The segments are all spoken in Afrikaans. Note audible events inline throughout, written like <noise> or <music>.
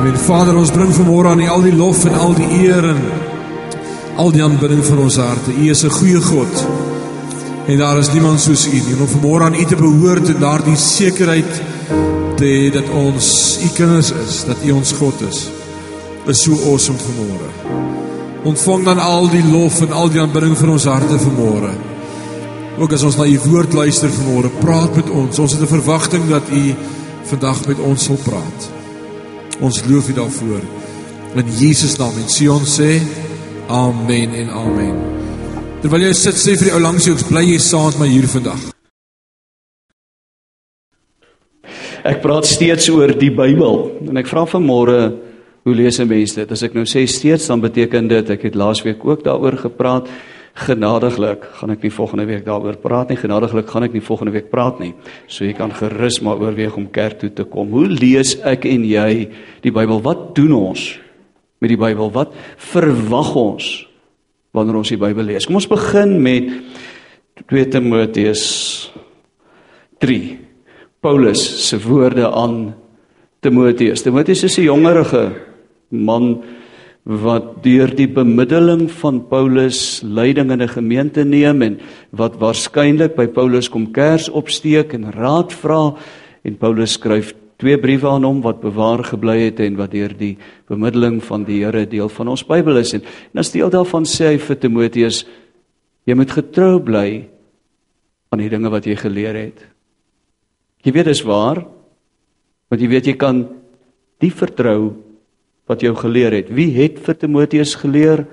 Amen. Vader, ons bring vanmôre aan U al die lof en al die eer en al die aanbidding van ons harte. U is 'n goeie God. En daar is niemand soos U nie. Om vanmôre aan U te behoort en daardie sekerheid te hê dat ons U kinders is, dat U ons God is. Is so awesome vanmôre. Ontvang dan al die lof en al die aanbidding van ons harte vanmôre. Ook as ons na U woord luister vanmôre, praat met ons. Ons het 'n verwagting dat U vandag met ons sal praat. Ons loof U daarvoor. In Jesus naam en Sion sê amen en amen. Terwyl jy sit sê vir die ou langs jou, ek bly jy saam met my hier vandag. Ek praat steeds oor die Bybel en ek vra vanmôre hoe lees 'n mens dit? As ek nou sê steeds dan beteken dit ek het laasweek ook daaroor gepraat genadiglik gaan ek nie volgende week daaroor praat nie. Genadiglik gaan ek nie volgende week praat nie. So jy kan gerus maar oorweeg om kerk toe te kom. Hoe lees ek en jy die Bybel? Wat doen ons met die Bybel? Wat verwag ons wanneer ons die Bybel lees? Kom ons begin met 2 Timoteus 3 Paulus se woorde aan Timoteus. Timoteus is 'n jongerige man wat deur die bemiddeling van Paulus leiding in 'n gemeente neem en wat waarskynlik by Paulus kom kers opsteek en raad vra en Paulus skryf twee briewe aan hom wat bewaar gebly het en wat deur die bemiddeling van die Here deel van ons Bybel is en, en as deel daarvan sê hy vir Timoteus jy moet getrou bly aan die dinge wat jy geleer het. Jy weet dis waar want jy weet jy kan die vertrou wat jou geleer het. Wie het vir Timoteus geleer?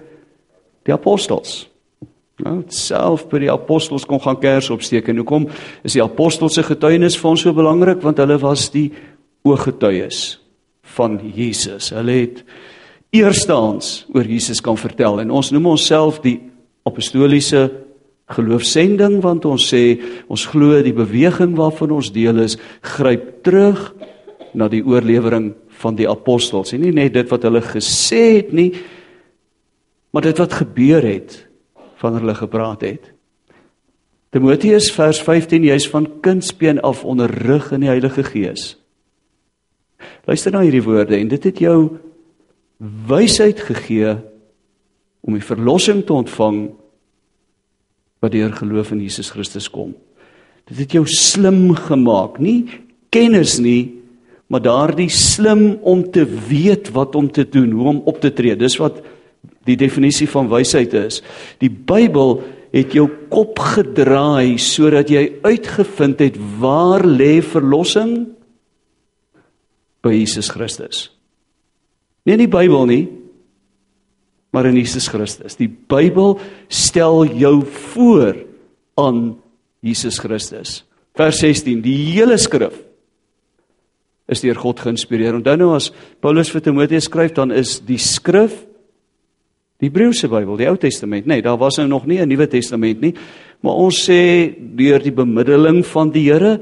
Die apostels. Nou, self by die apostels kon gaan kers opsteek en hoekom is die apostels se getuienis vir ons so belangrik want hulle was die ooggetuies van Jesus. Hulle het eerstehands oor Jesus kan vertel en ons noem onsself die apostoliese geloofsending want ons sê ons glo die beweging waarvan ons deel is gryp terug na die oorlewering van die apostels en nie net dit wat hulle gesê het nie maar dit wat gebeur het van hulle gepraat het. Timoteus vers 15 jy's van kindsbeen af onderrig in die Heilige Gees. Luister na hierdie woorde en dit het jou wysheid gegee om die verlossing te ontvang wat deur geloof in Jesus Christus kom. Dit het jou slim gemaak nie kennis nie maar daardie slim om te weet wat om te doen, hoe om op te tree. Dis wat die definisie van wysheid is. Die Bybel het jou kop gedraai sodat jy uitgevind het waar lê verlossing by Jesus Christus. Nie in die Bybel nie, maar in Jesus Christus. Die Bybel stel jou voor aan Jesus Christus. Vers 16, die hele skrif is deur God geïnspireer. Onthou nou as Paulus vir Timoteus skryf, dan is die skrif die Hebreëse Bybel, die Ou Testament, nee, daar was nou nog nie 'n Nuwe Testament nie, maar ons sê deur die bemiddeling van die Here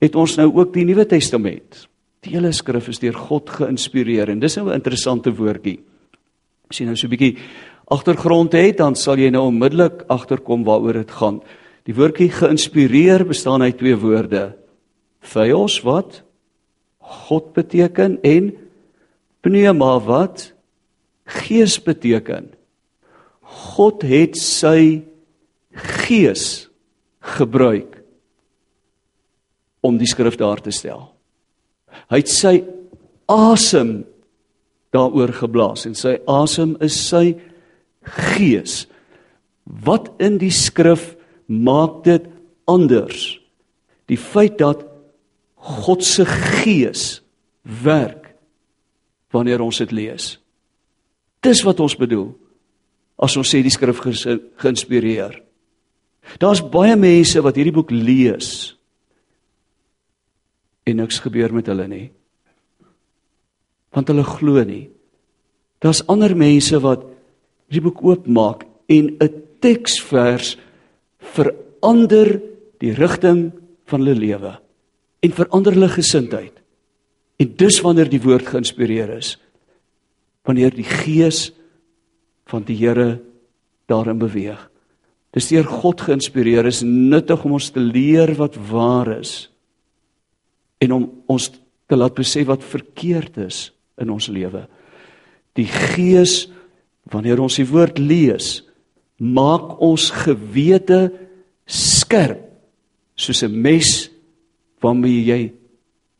het ons nou ook die Nuwe Testament. Die hele skrif is deur God geïnspireer en dis nou 'n interessante woordjie. As jy nou so 'n bietjie agtergrond het, dan sal jy nou onmiddellik agterkom waaroor dit gaan. Die woordjie geïnspireer bestaan uit twee woorde. Theos wat God beteken en pneuma wat gees beteken. God het sy gees gebruik om die skrif daar te stel. Hy het sy asem daaroor geblaas en sy asem is sy gees. Wat in die skrif maak dit anders? Die feit dat God se gees werk wanneer ons dit lees. Dis wat ons bedoel as ons sê die skrif geïnspireer. Daar's baie mense wat hierdie boek lees en niks gebeur met hulle nie. Want hulle glo nie. Daar's ander mense wat hierdie boek oopmaak en 'n teksvers verander die rigting van hulle lewe en verander hulle gesindheid. En dis wanneer die woord geïnspireer is. Wanneer die gees van die Here daarin beweeg. Dis deur God geïnspireer is nuttig om ons te leer wat waar is en om ons te laat besef wat verkeerd is in ons lewe. Die Gees wanneer ons die woord lees, maak ons gewete skerp soos 'n mes waarmee jy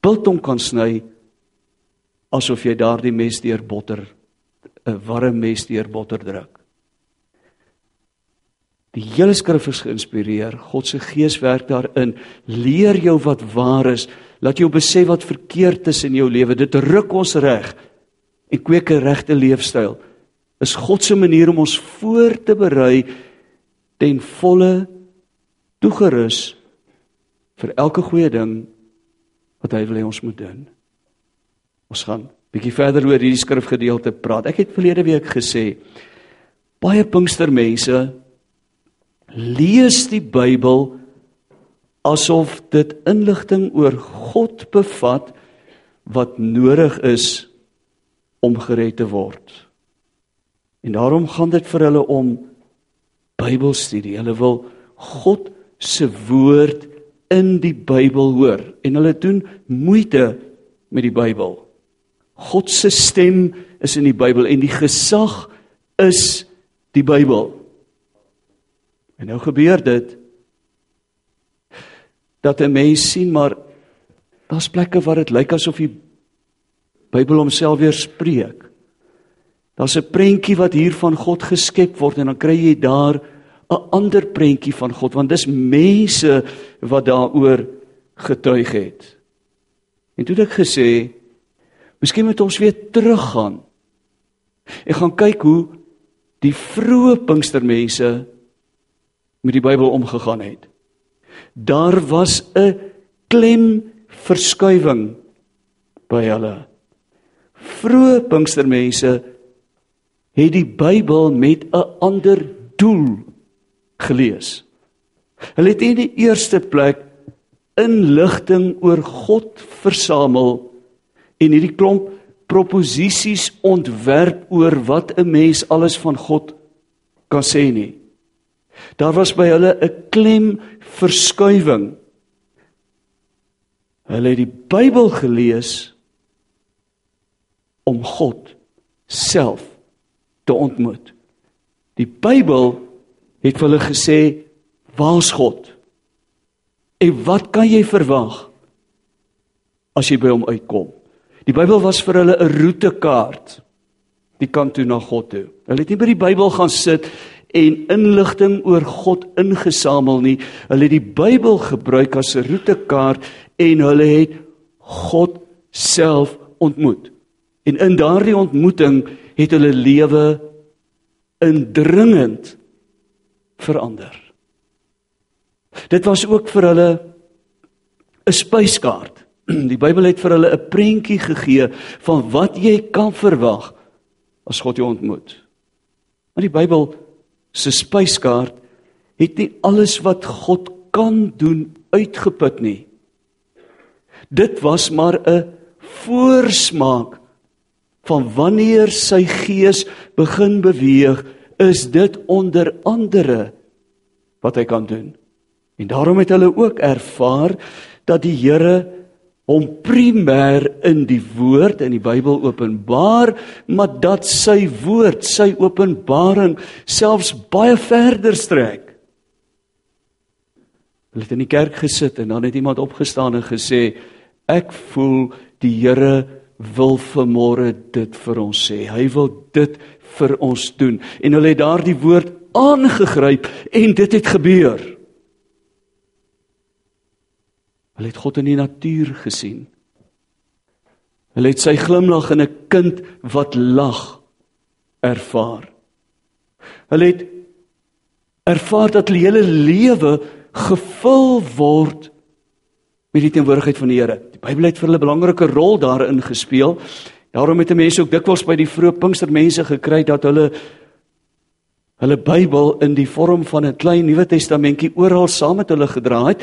biltong kan sny asof jy daardie mes deur botter 'n warm mes deur botter druk. Die hele skrif is geïnspireer. God se gees werk daarin. Leer jou wat waar is. Laat jou besef wat verkeerd is in jou lewe. Dit ruk ons reg en kweek 'n regte leefstyl. Is God se manier om ons voor te berei ten volle toegerus vir elke goeie ding wat hy wil hê ons moet doen. Ons gaan bietjie verder oor hierdie skrifgedeelte praat. Ek het verlede week gesê baie Pinkstermense lees die Bybel asof dit inligting oor God bevat wat nodig is om gered te word. En daarom gaan dit vir hulle om Bybelstudie. Hulle wil God se woord in die Bybel hoor en hulle doen moeite met die Bybel. God se stem is in die Bybel en die gesag is die Bybel. En nou gebeur dit dat 'n mens sien maar daar's plekke waar dit lyk asof die Bybel homself weer spreek. Daar's 'n prentjie wat hier van God geskep word en dan kry jy daar 'n ander prentjie van God want dis mense wat daaroor getuig het. En toe het ek gesê, miskien moet ons weer teruggaan. Ek gaan kyk hoe die vroeë Pinkstermense met die Bybel omgegaan het. Daar was 'n klem verskuiwing by hulle. Vroeë Pinkstermense het die Bybel met 'n ander doel gelees. Hulle het in die eerste plek inligting oor God versamel en hierdie klomp proposisies ontwerp oor wat 'n mens alles van God kan sê nie. Daar was by hulle 'n klem verskuiwing. Hulle het die Bybel gelees om God self te ontmoet. Die Bybel het vir hulle gesê, "Waar's God? En wat kan jy verwag as jy by hom uitkom?" Die Bybel was vir hulle 'n roetekaart die kant toe na God toe. Hulle het nie by die Bybel gaan sit en inligting oor God ingesamel nie. Hulle het die Bybel gebruik as 'n roetekaart en hulle het God self ontmoet. En in daardie ontmoeting het hulle lewe indringend verander. Dit was ook vir hulle 'n spyskaart. <clears throat> Die Bybel het vir hulle 'n prentjie gegee van wat jy kan verwag as God jou ontmoet. Maar die Bybel se spyskaart het nie alles wat God kan doen uitgeput nie. Dit was maar 'n voorsmaak van wanneer sy gees begin beweeg, is dit onder andere wat hy kan doen. En daarom het hulle ook ervaar dat die Here hom primêr in die woord in die Bybel openbaar, maar dat sy woord, sy openbaring selfs baie verder strek. Hulle het in die kerk gesit en dan het iemand opgestaan en gesê ek voel die Here wil vanmôre dit vir ons sê. Hy wil dit vir ons doen. En hulle het daardie woord aangegryp en dit het gebeur. Hulle het God in die natuur gesien. Hulle het sy glimlag in 'n kind wat lag ervaar. Hulle het ervaar dat hulle hele lewe gevul word met die teenwoordigheid van die Here. Die Bybel het vir hulle 'n belangrike rol daarin gespeel. Daarom het mense ook dikwels by die vroeë Pinkstermense gekry dat hulle hulle Bybel in die vorm van 'n klein Nuwe Testamentjie oral saam met hulle gedra het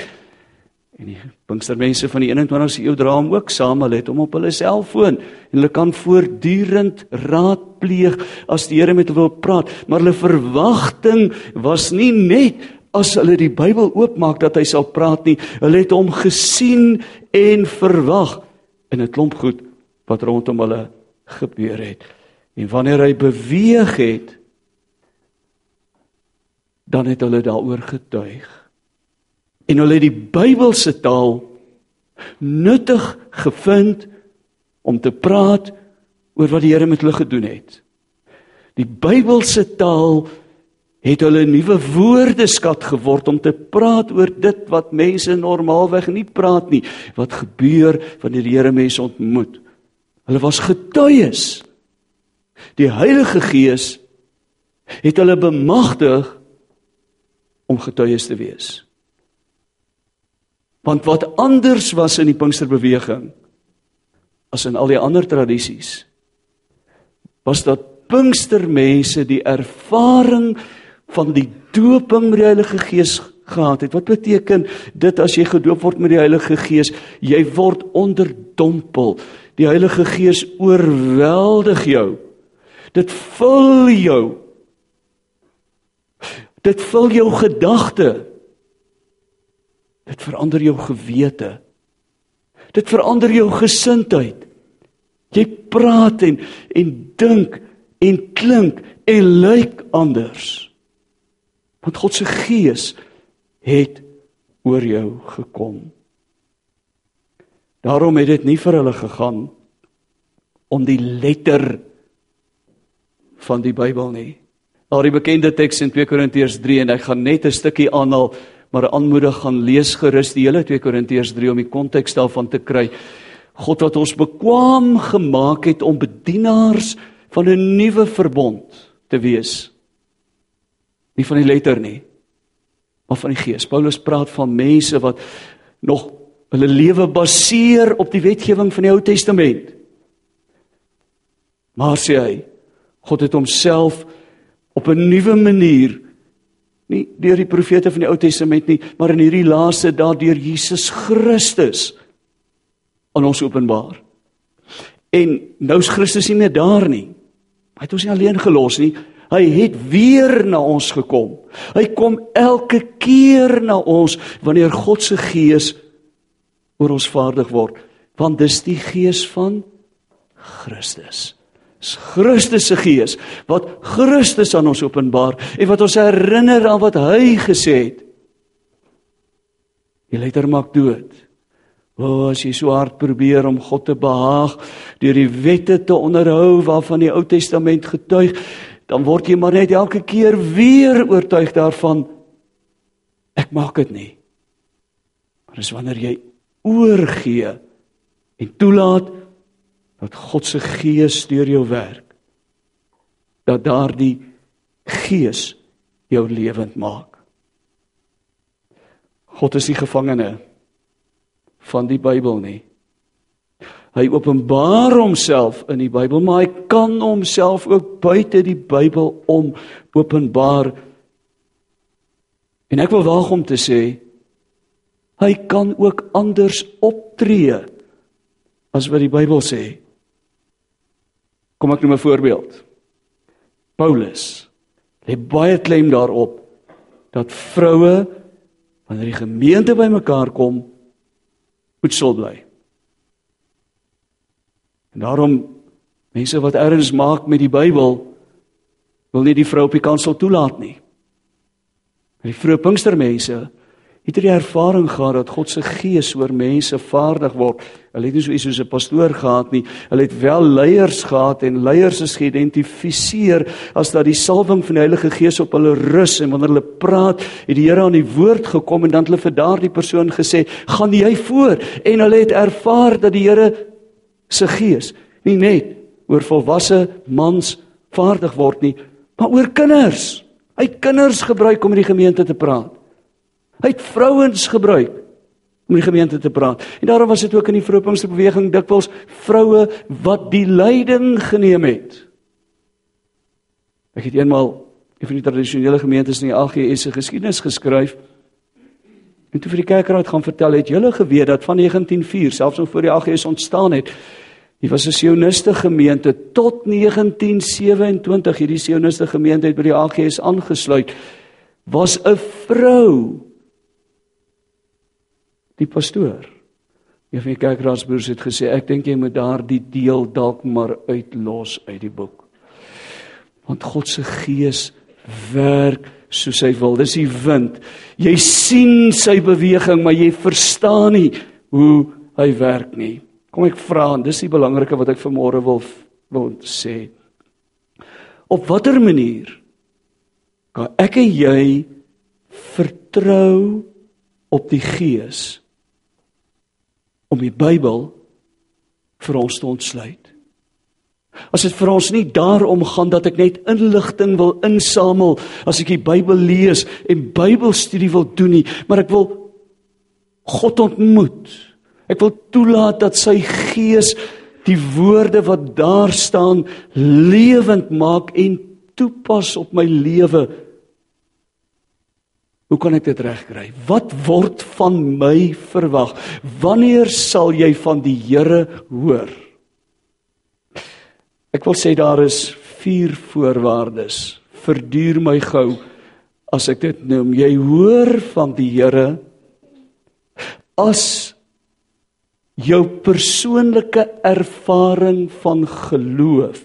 En die Pinkstermense van die 21ste eeu dra hom ook saam, hulle het hom op hulle selfoon en hulle kan voortdurend raadpleeg as die Here met hulle wil praat, maar hulle verwagting was nie net as hulle die Bybel oopmaak dat hy sal praat nie. Hulle het hom gesien en verwag in 'n klomp goed wat rondom hulle gebeur het. En wanneer hy beweeg het, dan het hulle daaroor getuig. En hulle het die Bybelse taal nuttig gevind om te praat oor wat die Here met hulle gedoen het. Die Bybelse taal het hulle 'n nuwe woordeskat geword om te praat oor dit wat mense normaalweg nie praat nie, wat gebeur wanneer die Here mense ontmoet. Hulle was getuies. Die Heilige Gees het hulle bemagtig om getuies te wees. Want wat anders was in die Pinksterbeweging as in al die ander tradisies was dat Pinkstermense die ervaring van die dooping met die Heilige Gees gehad het. Wat beteken dit as jy gedoop word met die Heilige Gees? Jy word onderdompel. Die Heilige Gees oorweldig jou. Dit vul jou. Dit vul jou gedagte. Dit verander jou gewete. Dit verander jou gesindheid. Jy praat en en dink en klink en lyk anders. Want God se gees het oor jou gekom. Daarom het dit nie vir hulle gegaan om die letter van die Bybel nie. Daar die bekende teks in 2 Korintiërs 3 en ek gaan net 'n stukkie aanhaal, maar aanmoedig gaan lees gerus die hele 2 Korintiërs 3 om die konteks daarvan te kry. God wat ons bekwam gemaak het om bedienaars van 'n nuwe verbond te wees nie van die letter nie maar van die gees. Paulus praat van mense wat nog hulle lewe baseer op die wetgewing van die Ou Testament. Maar sê hy, God het homself op 'n nuwe manier nie deur die profete van die Ou Testament nie, maar in hierdie laaste dae deur Jesus Christus aan ons openbaar. En nou is Christus nie meer daar nie. Hy het ons nie alleen gelos nie. Hy het weer na ons gekom. Hy kom elke keer na ons wanneer God se gees oor ons vaardig word, want dis die gees van Christus. Dis Christus se gees wat Christus aan ons openbaar en wat ons herinner aan wat hy gesê het. Die letter maak dood. O, oh, as jy so hard probeer om God te behaag deur die wette te onderhou waarvan die Ou Testament getuig, dan word jy maar net elke keer weer oortuig daarvan ek maak dit nie. Maar dis wanneer jy oorgee en toelaat dat God se gees deur jou werk dat daardie gees jou lewend maak. God is nie gevangene van die Bybel nie. Hy openbaar homself in die Bybel, maar hy kan homself ook buite die Bybel om openbaar. En ek wil waag om te sê hy kan ook anders optree as wat die Bybel sê. Kom ek noem 'n voorbeeld. Paulus lê baie klem daarop dat vroue wanneer die gemeente bymekaar kom moet stil bly. En daarom mense wat erns maak met die Bybel wil nie die vrou op die kansel toelaat nie. Die vroeë Pinkstermense het hierdie ervaring gehad dat God se gees oor mense vaardig word. Hulle het nie so iets soos 'n pastoor gehad nie. Hulle het wel leiers gehad en leiers is geïdentifiseer as dat die salwing van die Heilige Gees op hulle rus en wanneer hulle praat, het die Here aan die woord gekom en dan het hulle vir daardie persoon gesê, "Gaan jy voor?" En hulle het ervaar dat die Here se gees nie net oor volwasse mans vaardig word nie, maar oor kinders. Hy kinders gebruik om in die gemeente te praat. Hy het vrouens gebruik om die gemeente te praat. En daarom was dit ook in die vroegpingse beweging dikwels vroue wat die leiding geneem het. Ek het eenmal een van die tradisionele gemeentes in die AGS se geskiedenis geskryf. En toe vir die kerkraad gaan vertel het julle geweet dat van 1904 selfs nog voor die AGS ontstaan het, Hier was 'n sioniste gemeente tot 1927 hierdie sioniste gemeente het by die AGS aangesluit. Was 'n vrou die pastoor. Een van die kerkraadsbroers het gesê ek dink jy moet daardie deel dalk maar uitlos uit die boek. Want God se gees werk soos hy wil. Dis die wind. Jy sien sy beweging, maar jy verstaan nie hoe hy werk nie. Kom ek vra en dis die belangrike wat ek vanmôre wil wil sê. Op watter manier kan ek en jy vertrou op die Gees om die Bybel vir ons te ontsluit. As dit vir ons nie daarom gaan dat ek net inligting wil insamel as ek die Bybel lees en Bybelstudie wil doen nie, maar ek wil God ontmoet. Ek wil toelaat dat sy Gees die woorde wat daar staan lewend maak en toepas op my lewe Hoe kan ek dit regkry? Wat word van my verwag? Wanneer sal jy van die Here hoor? Ek wil sê daar is vier voorwaardes. Verduur my gou as ek dit noem. Jy hoor van die Here as jou persoonlike ervaring van geloof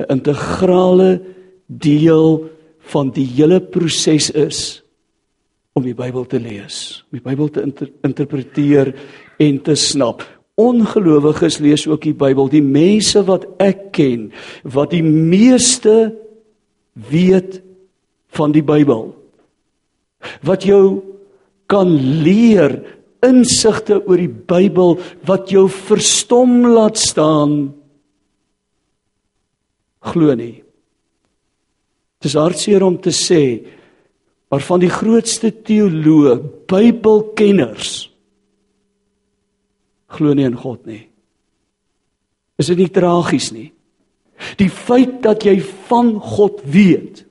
'n integrale deel van die hele proses is om die Bybel te lees, om die Bybel te inter interpreteer en te snap. Ongelowiges lees ook die Bybel. Die mense wat ek ken wat die meeste weet van die Bybel. Wat jou kan leer insigte oor die Bybel wat jou verstom laat staan glo nie. Dis hartseer om te sê, maar van die grootste teoloë, Bybelkenners glo nie in God nie. Is dit nie tragies nie? Die feit dat jy van God weet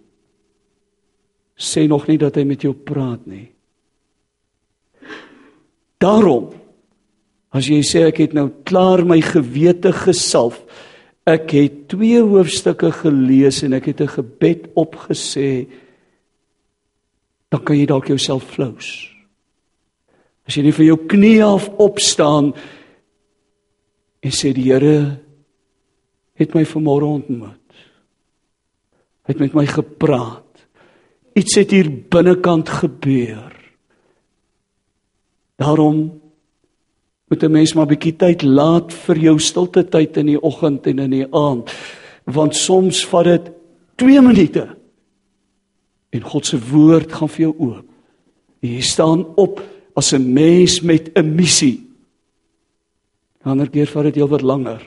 sê nog nie dat hy met jou praat nie. Daarom as jy sê ek het nou klaar my gewete gesalf, Ek het twee hoofstukke gelees en ek het 'n gebed opgesê. Dan kan jy dalk jouself flous. As jy nie vir jou knie af opstaan en sê die Here het my vanmôre ontmoet. Het met my gepraat. Iets het hier binnekant gebeur. Daarom moet 'n mens maar bietjie tyd laat vir jou stilte tyd in die oggend en in die aand. Want soms vat dit 2 minute en God se woord gaan vir jou oop. Jy staan op as 'n mens met 'n missie. Ander keer vat dit heelwat langer.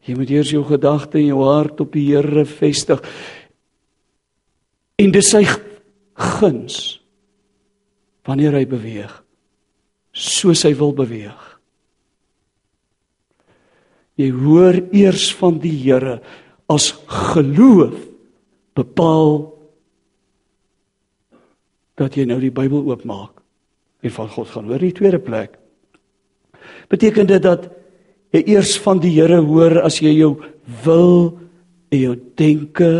Jy moet eers jou gedagte en jou hart op die Here vestig. En dis sy guns wanneer hy beweeg soos hy wil beweeg. Jy hoor eers van die Here as geloof bepaal dat jy nou die Bybel oopmaak en van God gaan hoor in die tweede plek. Beteken dit dat jy eers van die Here hoor as jy jou wil en jou denke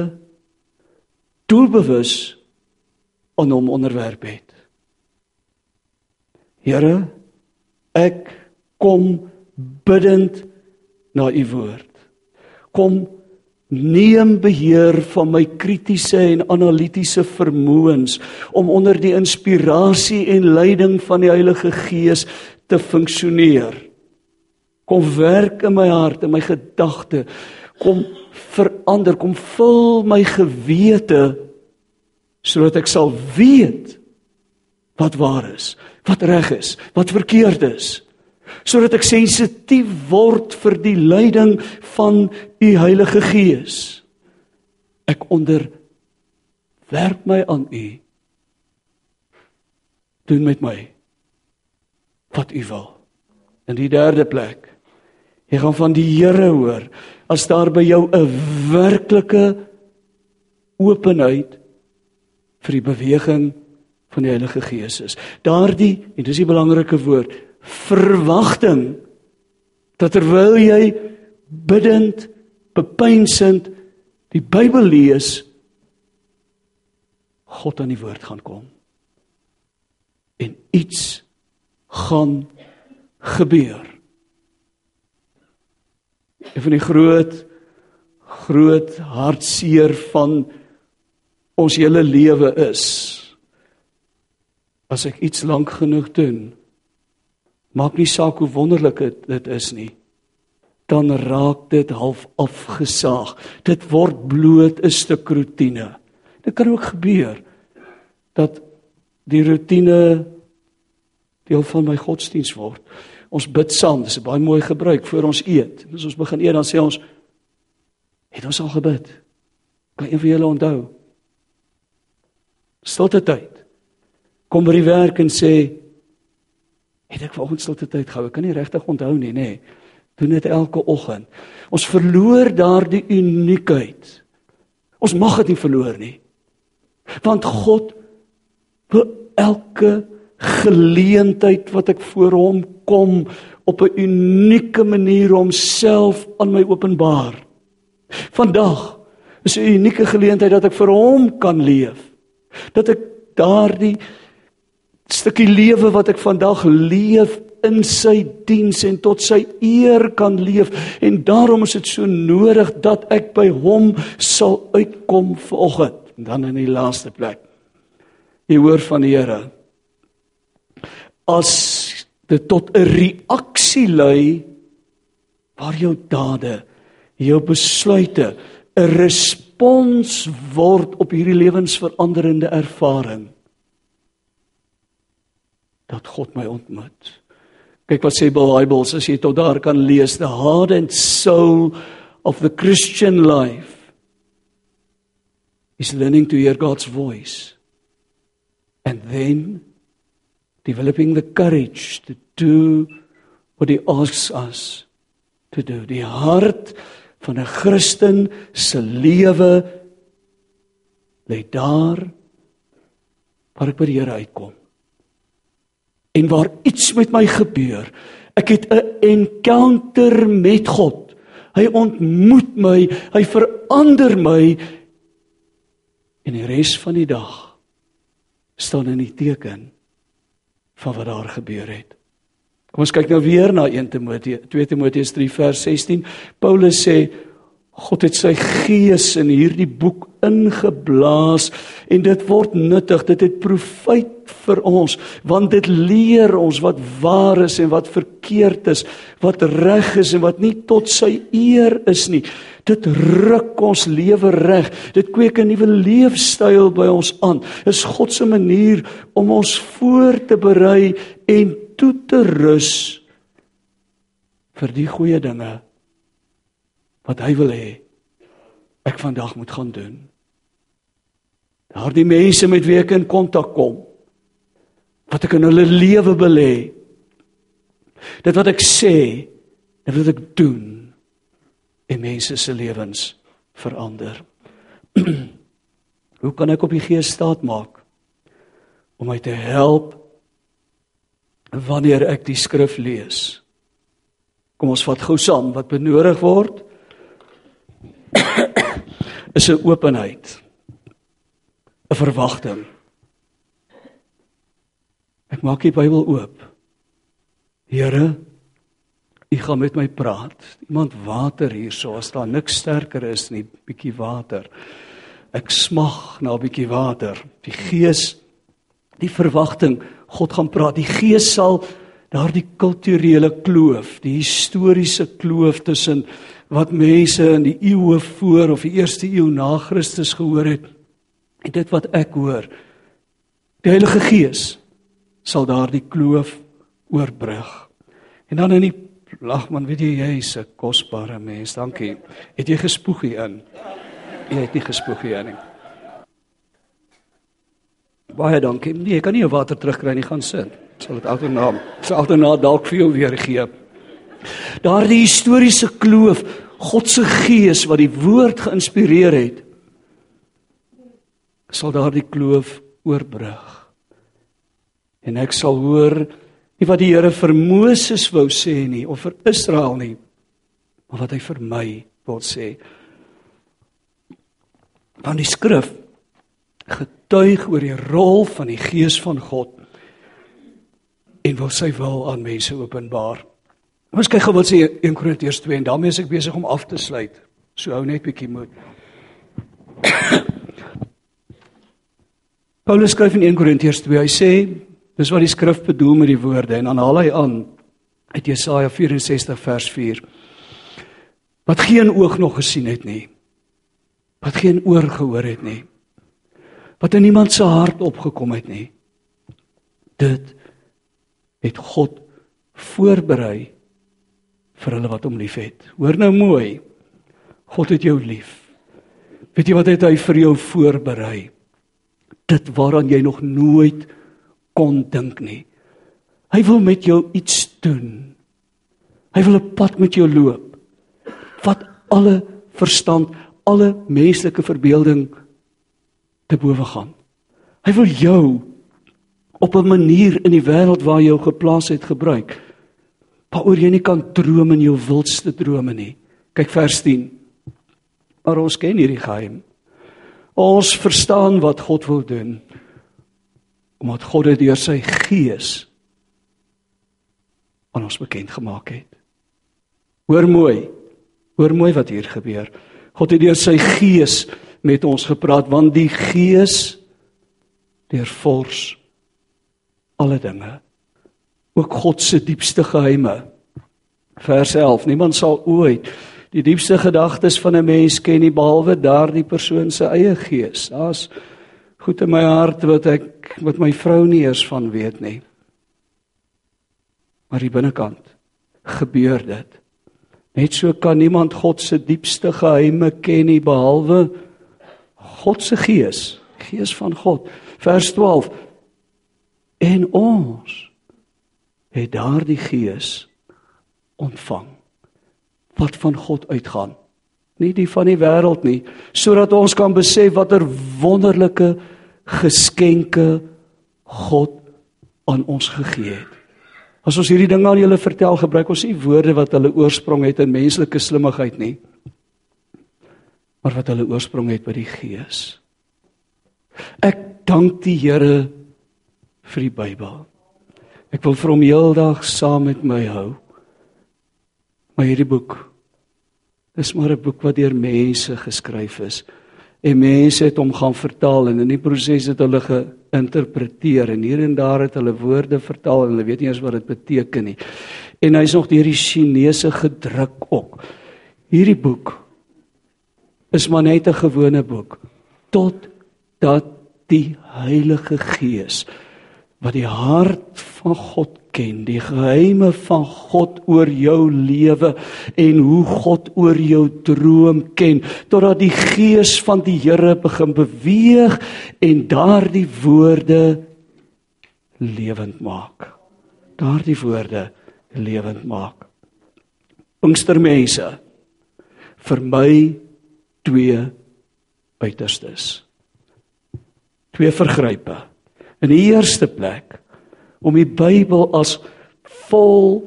doelbewus aan hom onderwerp het. Here, ek kom bidend na u woord. Kom neem beheer van my kritiese en analitiese vermoëns om onder die inspirasie en leiding van die Heilige Gees te funksioneer. Kom werk in my hart en my gedagte. Kom verander, kom vul my gewete sodat ek sal weet wat waar is, wat reg is, wat verkeerd is sodat ek sensitief word vir die leiding van u Heilige Gees. Ek onderwerp my aan u. Doen met my wat u wil. In die derde plek, jy gaan van die Here hoor as daar by jou 'n werklike openheid vir die beweging van die Heilige Gees is. Daardie, en dis die belangrike woord, verwagting dat terwyl jy bidend, bepeinsend die Bybel lees, God aan die woord gaan kom. En iets gaan gebeur. Een van die groot groot hartseer van ons hele lewe is as ek iets lank genoeg doen maak nie saak hoe wonderlik dit is nie. Dan raak dit half afgesaag. Dit word bloot 'n stuk rotine dit kan ook gebeur dat die rotine deel van my godsdiens word. Ons bid saam. Dis 'n baie mooi gebruik voor ons eet. As ons begin eet dan sê ons het ons al gebid? Kan een van julle onthou? Stilte tyd. Kom by die werk en sê het ek vanoggend stilte tyd gehou. Ek kan nie regtig onthou nie, nê. Nee. Doen dit elke oggend. Ons verloor daardie uniekheid. Ons mag dit nie verloor nie. Want God wil elke geleentheid wat ek voor hom kom op 'n unieke manier homself aan my openbaar. Vandag is 'n unieke geleentheid dat ek vir hom kan leef. Dat ek daardie stukkie lewe wat ek vandag leef in sy diens en tot sy eer kan leef. En daarom is dit so nodig dat ek by hom sal uitkom vanoggend. En dan in die laaste plek. Jy hoor van die Here. As dit tot 'n reaksie lei waar jou dade jou besluite 'n respons word op hierdie lewensveranderende ervaring dat God my ontmoet. Kyk wat sê Bybels as jy tot daar kan lees the heart and soul of the Christian life is learning to hear God's voice and then developing the courage to do what he asks us to do. Die hart van 'n Christen se lewe lê daar waar ek by die Here uitkom en waar iets met my gebeur. Ek het 'n encounter met God. Hy ontmoet my, hy verander my en die res van die dag staan in die teken van wat daar gebeur het. Kom ons kyk nou weer na 1 Timoteus 2 Timoteus 3 vers 16. Paulus sê God het sy gees in hierdie boek ingeblaas en dit word nuttig. Dit het profyt vir ons want dit leer ons wat waar is en wat verkeerd is, wat reg is en wat nie tot sy eer is nie. Dit ruk ons lewe reg. Dit kweek 'n nuwe leefstyl by ons aan. Is God se manier om ons voor te berei en toe te rus vir die goeie dinge wat hy wil hê ek vandag moet gaan doen. Daardie mense met wie ek in kontak kom wat ek in hulle lewe belê. Dit wat ek sê, dit wat ek doen en mense se lewens verander. <clears throat> Hoe kan ek op die gees staat maak om my te help wanneer ek die skrif lees? Kom ons vat gou saam wat benodig word <coughs> is 'n openheid. 'n verwagting. Ek maak die Bybel oop. Here, U gaan met my praat. Iemand water hierso as daar niks sterker is nie, bietjie water. Ek smag na 'n bietjie water. Die Gees, die verwagting, God gaan praat. Die Gees sal daardie kulturele kloof, die historiese kloof tussen wat mense in die eeue voor of die eerste eeu na Christus gehoor het en dit wat ek hoor die Heilige Gees sal daardie kloof oorbrug. En dan in die lag man weet jy jy's 'n kosbare mens dankie. Het jy gespoeg hier in? Jy het nie gespoeg hier nie. Baie dankie. Nee ek kan nie jou water terugkry nie gaan sit sal dit altyd na sal altyd na dalk vir jou weer gee Daardie historiese kloof, God se gees wat die woord geïnspireer het, sal daardie kloof oorbrug. En ek sal hoor nie wat die Here vir Moses wou sê nie of vir Israel nie, maar wat hy vir my wil sê. Want die skrif getuig oor die rol van die gees van God en wil sy wil aan mense openbaar. Ons kyk gou wat sê 1 Korintiërs 2 en daarmee is ek besig om af te sluit. So hou net bietjie moed. <coughs> Paulus skryf in 1 Korintiërs 2. Hy sê dis wat die skrif bedoel met die woorde en dan haal hy aan uit Jesaja 64 vers 4. Wat geen oog nog gesien het nie. Wat geen oor gehoor het nie. Wat in niemand se hart opgekom het nie. Dit het God voorberei vir hulle wat hom liefhet. Hoor nou mooi. God het jou lief. Weet jy wat het hy vir jou voorberei? Dit waaraan jy nog nooit kon dink nie. Hy wil met jou iets doen. Hy wil 'n pad met jou loop. Wat alle verstand, alle menslike verbeelding te bowe gaan. Hy wil jou op 'n manier in die wêreld waar jy jou geplaas het gebruik waaroor jy nie kan droom in jou wildste drome nie. Kyk vers 10. Maar ons ken hierdie geheim. Ons verstaan wat God wil doen omdat God dit deur sy gees aan ons bekend gemaak het. Hoor mooi. Hoor mooi wat hier gebeur. God het deur sy gees met ons gepraat want die gees deurvors alle dinge ook God se diepste geheime. Vers 11: Niemand sal ooit die diepste gedagtes van 'n mens ken nie behalwe daardie persoon se eie gees. Daar's goed in my hart wat ek wat my vrou nie eers van weet nie. Maar die binnekant gebeur dit. Net so kan niemand God se diepste geheime ken nie behalwe God se gees, gees van God. Vers 12: En ons het daardie gees ontvang wat van God uitgaan. Nie die van die wêreld nie sodat ons kan besef watter wonderlike geskenke God aan ons gegee het. As ons hierdie ding aan julle vertel gebruik ons nie woorde wat hulle oorsprong het in menslike slimmigheid nie maar wat hulle oorsprong het by die gees. Ek dank die Here vir die Bybel Ek wil vir hom heeldag saam met my hou. Maar hierdie boek is maar 'n boek wat deur mense geskryf is. En mense het hom gaan vertaal en in die proses het hulle geïnterpreteer en hier en daar het hulle woorde vertaal en hulle weet nie eens wat dit beteken nie. En hy's nog deur die Chinese gedruk ook. Hierdie boek is maar net 'n gewone boek tot dat die Heilige Gees wat die hart van God ken, die geheime van God oor jou lewe en hoe God oor jou droom ken, totdat die gees van die Here begin beweeg en daardie woorde lewend maak. Daardie woorde lewend maak. Pinkstermense vir my twee uiterstes. Twee vergrype in die eerste plek om die Bybel as vol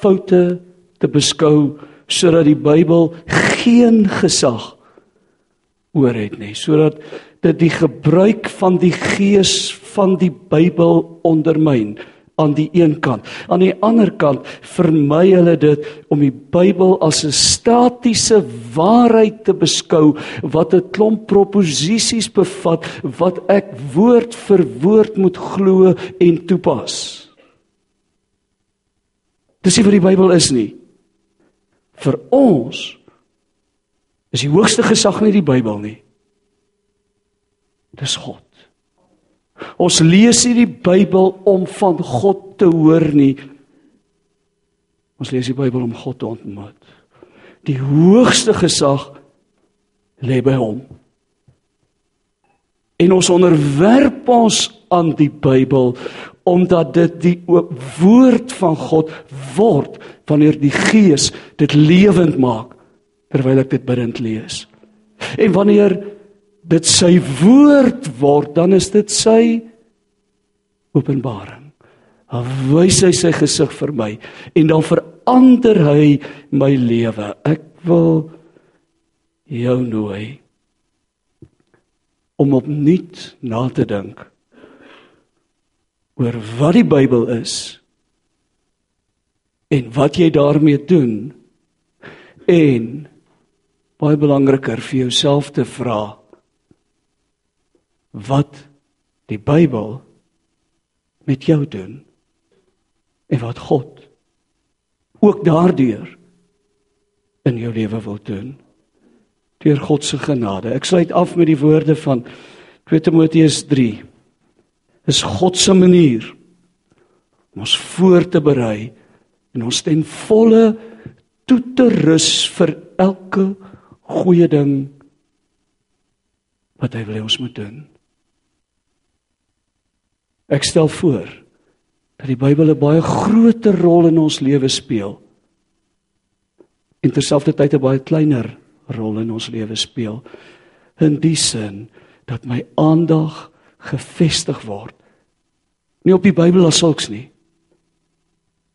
foute te beskou sodat die Bybel geen gesag oor het nie sodat dit die gebruik van die gees van die Bybel ondermyn aan die een kant. Aan die ander kant vermy hulle dit om die Bybel as 'n statiese waarheid te beskou wat 'n klomp proposisies bevat wat ek woord vir woord moet glo en toepas. Dis nie wat die Bybel is nie. Vir ons is die hoogste gesag nie die Bybel nie. Dis God. Ons lees nie die Bybel om van God te hoor nie. Ons lees die Bybel om God te ontmoet. Die hoogste gesag lê by hom. En ons onderwerp ons aan die Bybel omdat dit die woord van God word wanneer die Gees dit lewend maak terwyl ek dit bidend lees. En wanneer dit sy woord word, dan is dit sy openbaring. Dan wys hy sy gesig vir my en dan verander hy my lewe. Ek wil jou nooi om opnuut na te dink oor wat die Bybel is en wat jy daarmee doen en baie belangriker vir jouself te vra wat die Bybel met jou doen en wat God ook daardeur in jou lewe wil doen deur God se genade. Ek sluit af met die woorde van 2 Timoteus 3. Dis God se manier om ons voor te berei en ons ten volle toe te rus vir elke goeie ding wat hy wil hê ons moet doen. Ek stel voor dat die Bybel 'n baie groter rol in ons lewe speel en terselfdertyd 'n baie kleiner rol in ons lewe speel in die sin dat my aandag gefestig word nie op die Bybel as sulks nie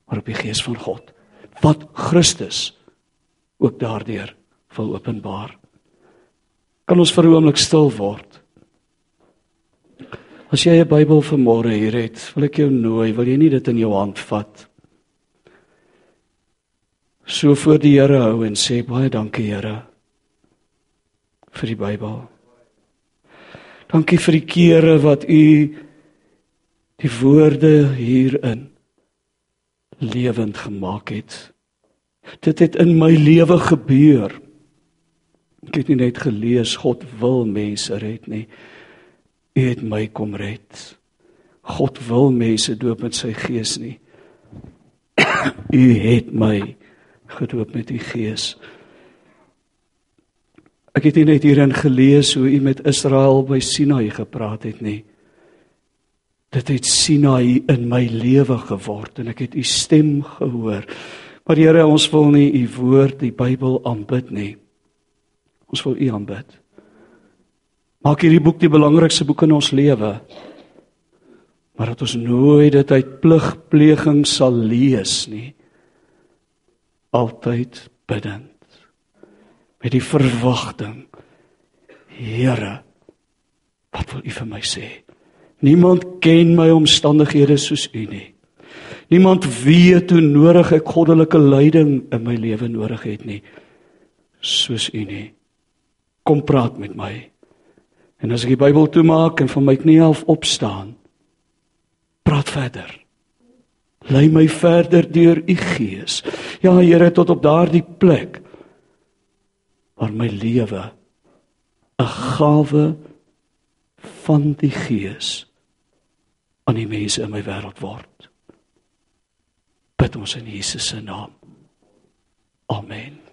maar op die gees van God wat Christus ook daardeur wil openbaar. Kan ons vir 'n oomblik stil word as jy 'n Bybel vanmôre hier het wil ek jou nooi wil jy nie dit in jou hand vat so voor die Here hou en sê baie dankie Here vir die Bybel. Dankie vir die kere wat u die woorde hierin lewend gemaak het. Dit het in my lewe gebeur. Ek het nie net gelees God wil mense red nie. U het my kom red. God wil mense doop met sy gees nie. U het my gedoop met u gees. Ek het nie net hierin gelees hoe u met Israel by Sinai gepraat het nie. Dit het Sinai in my lewe geword en ek het u stem gehoor. Maar Here, ons wil nie u woord, die Bybel aanbid nie. Ons wil u aanbid. Maak hierdie boek die belangrikste boek in ons lewe. Maar dat ons nooit dit uit pligpleging sal lees nie. Altyd bidend met die verwagting Here wat wil u vir my sê? Niemand ken my omstandighede soos u nie. Niemand weet hoe nodig ek goddelike leiding in my lewe nodig het nie soos u nie. Kom praat met my en as ek die Bybel toemaak en van my knie af opstaan praat verder lei my verder deur u gees ja Here tot op daardie plek waar my lewe 'n gawe van die Gees aan die mense in my wêreld word. Bid ons in Jesus se naam. Amen.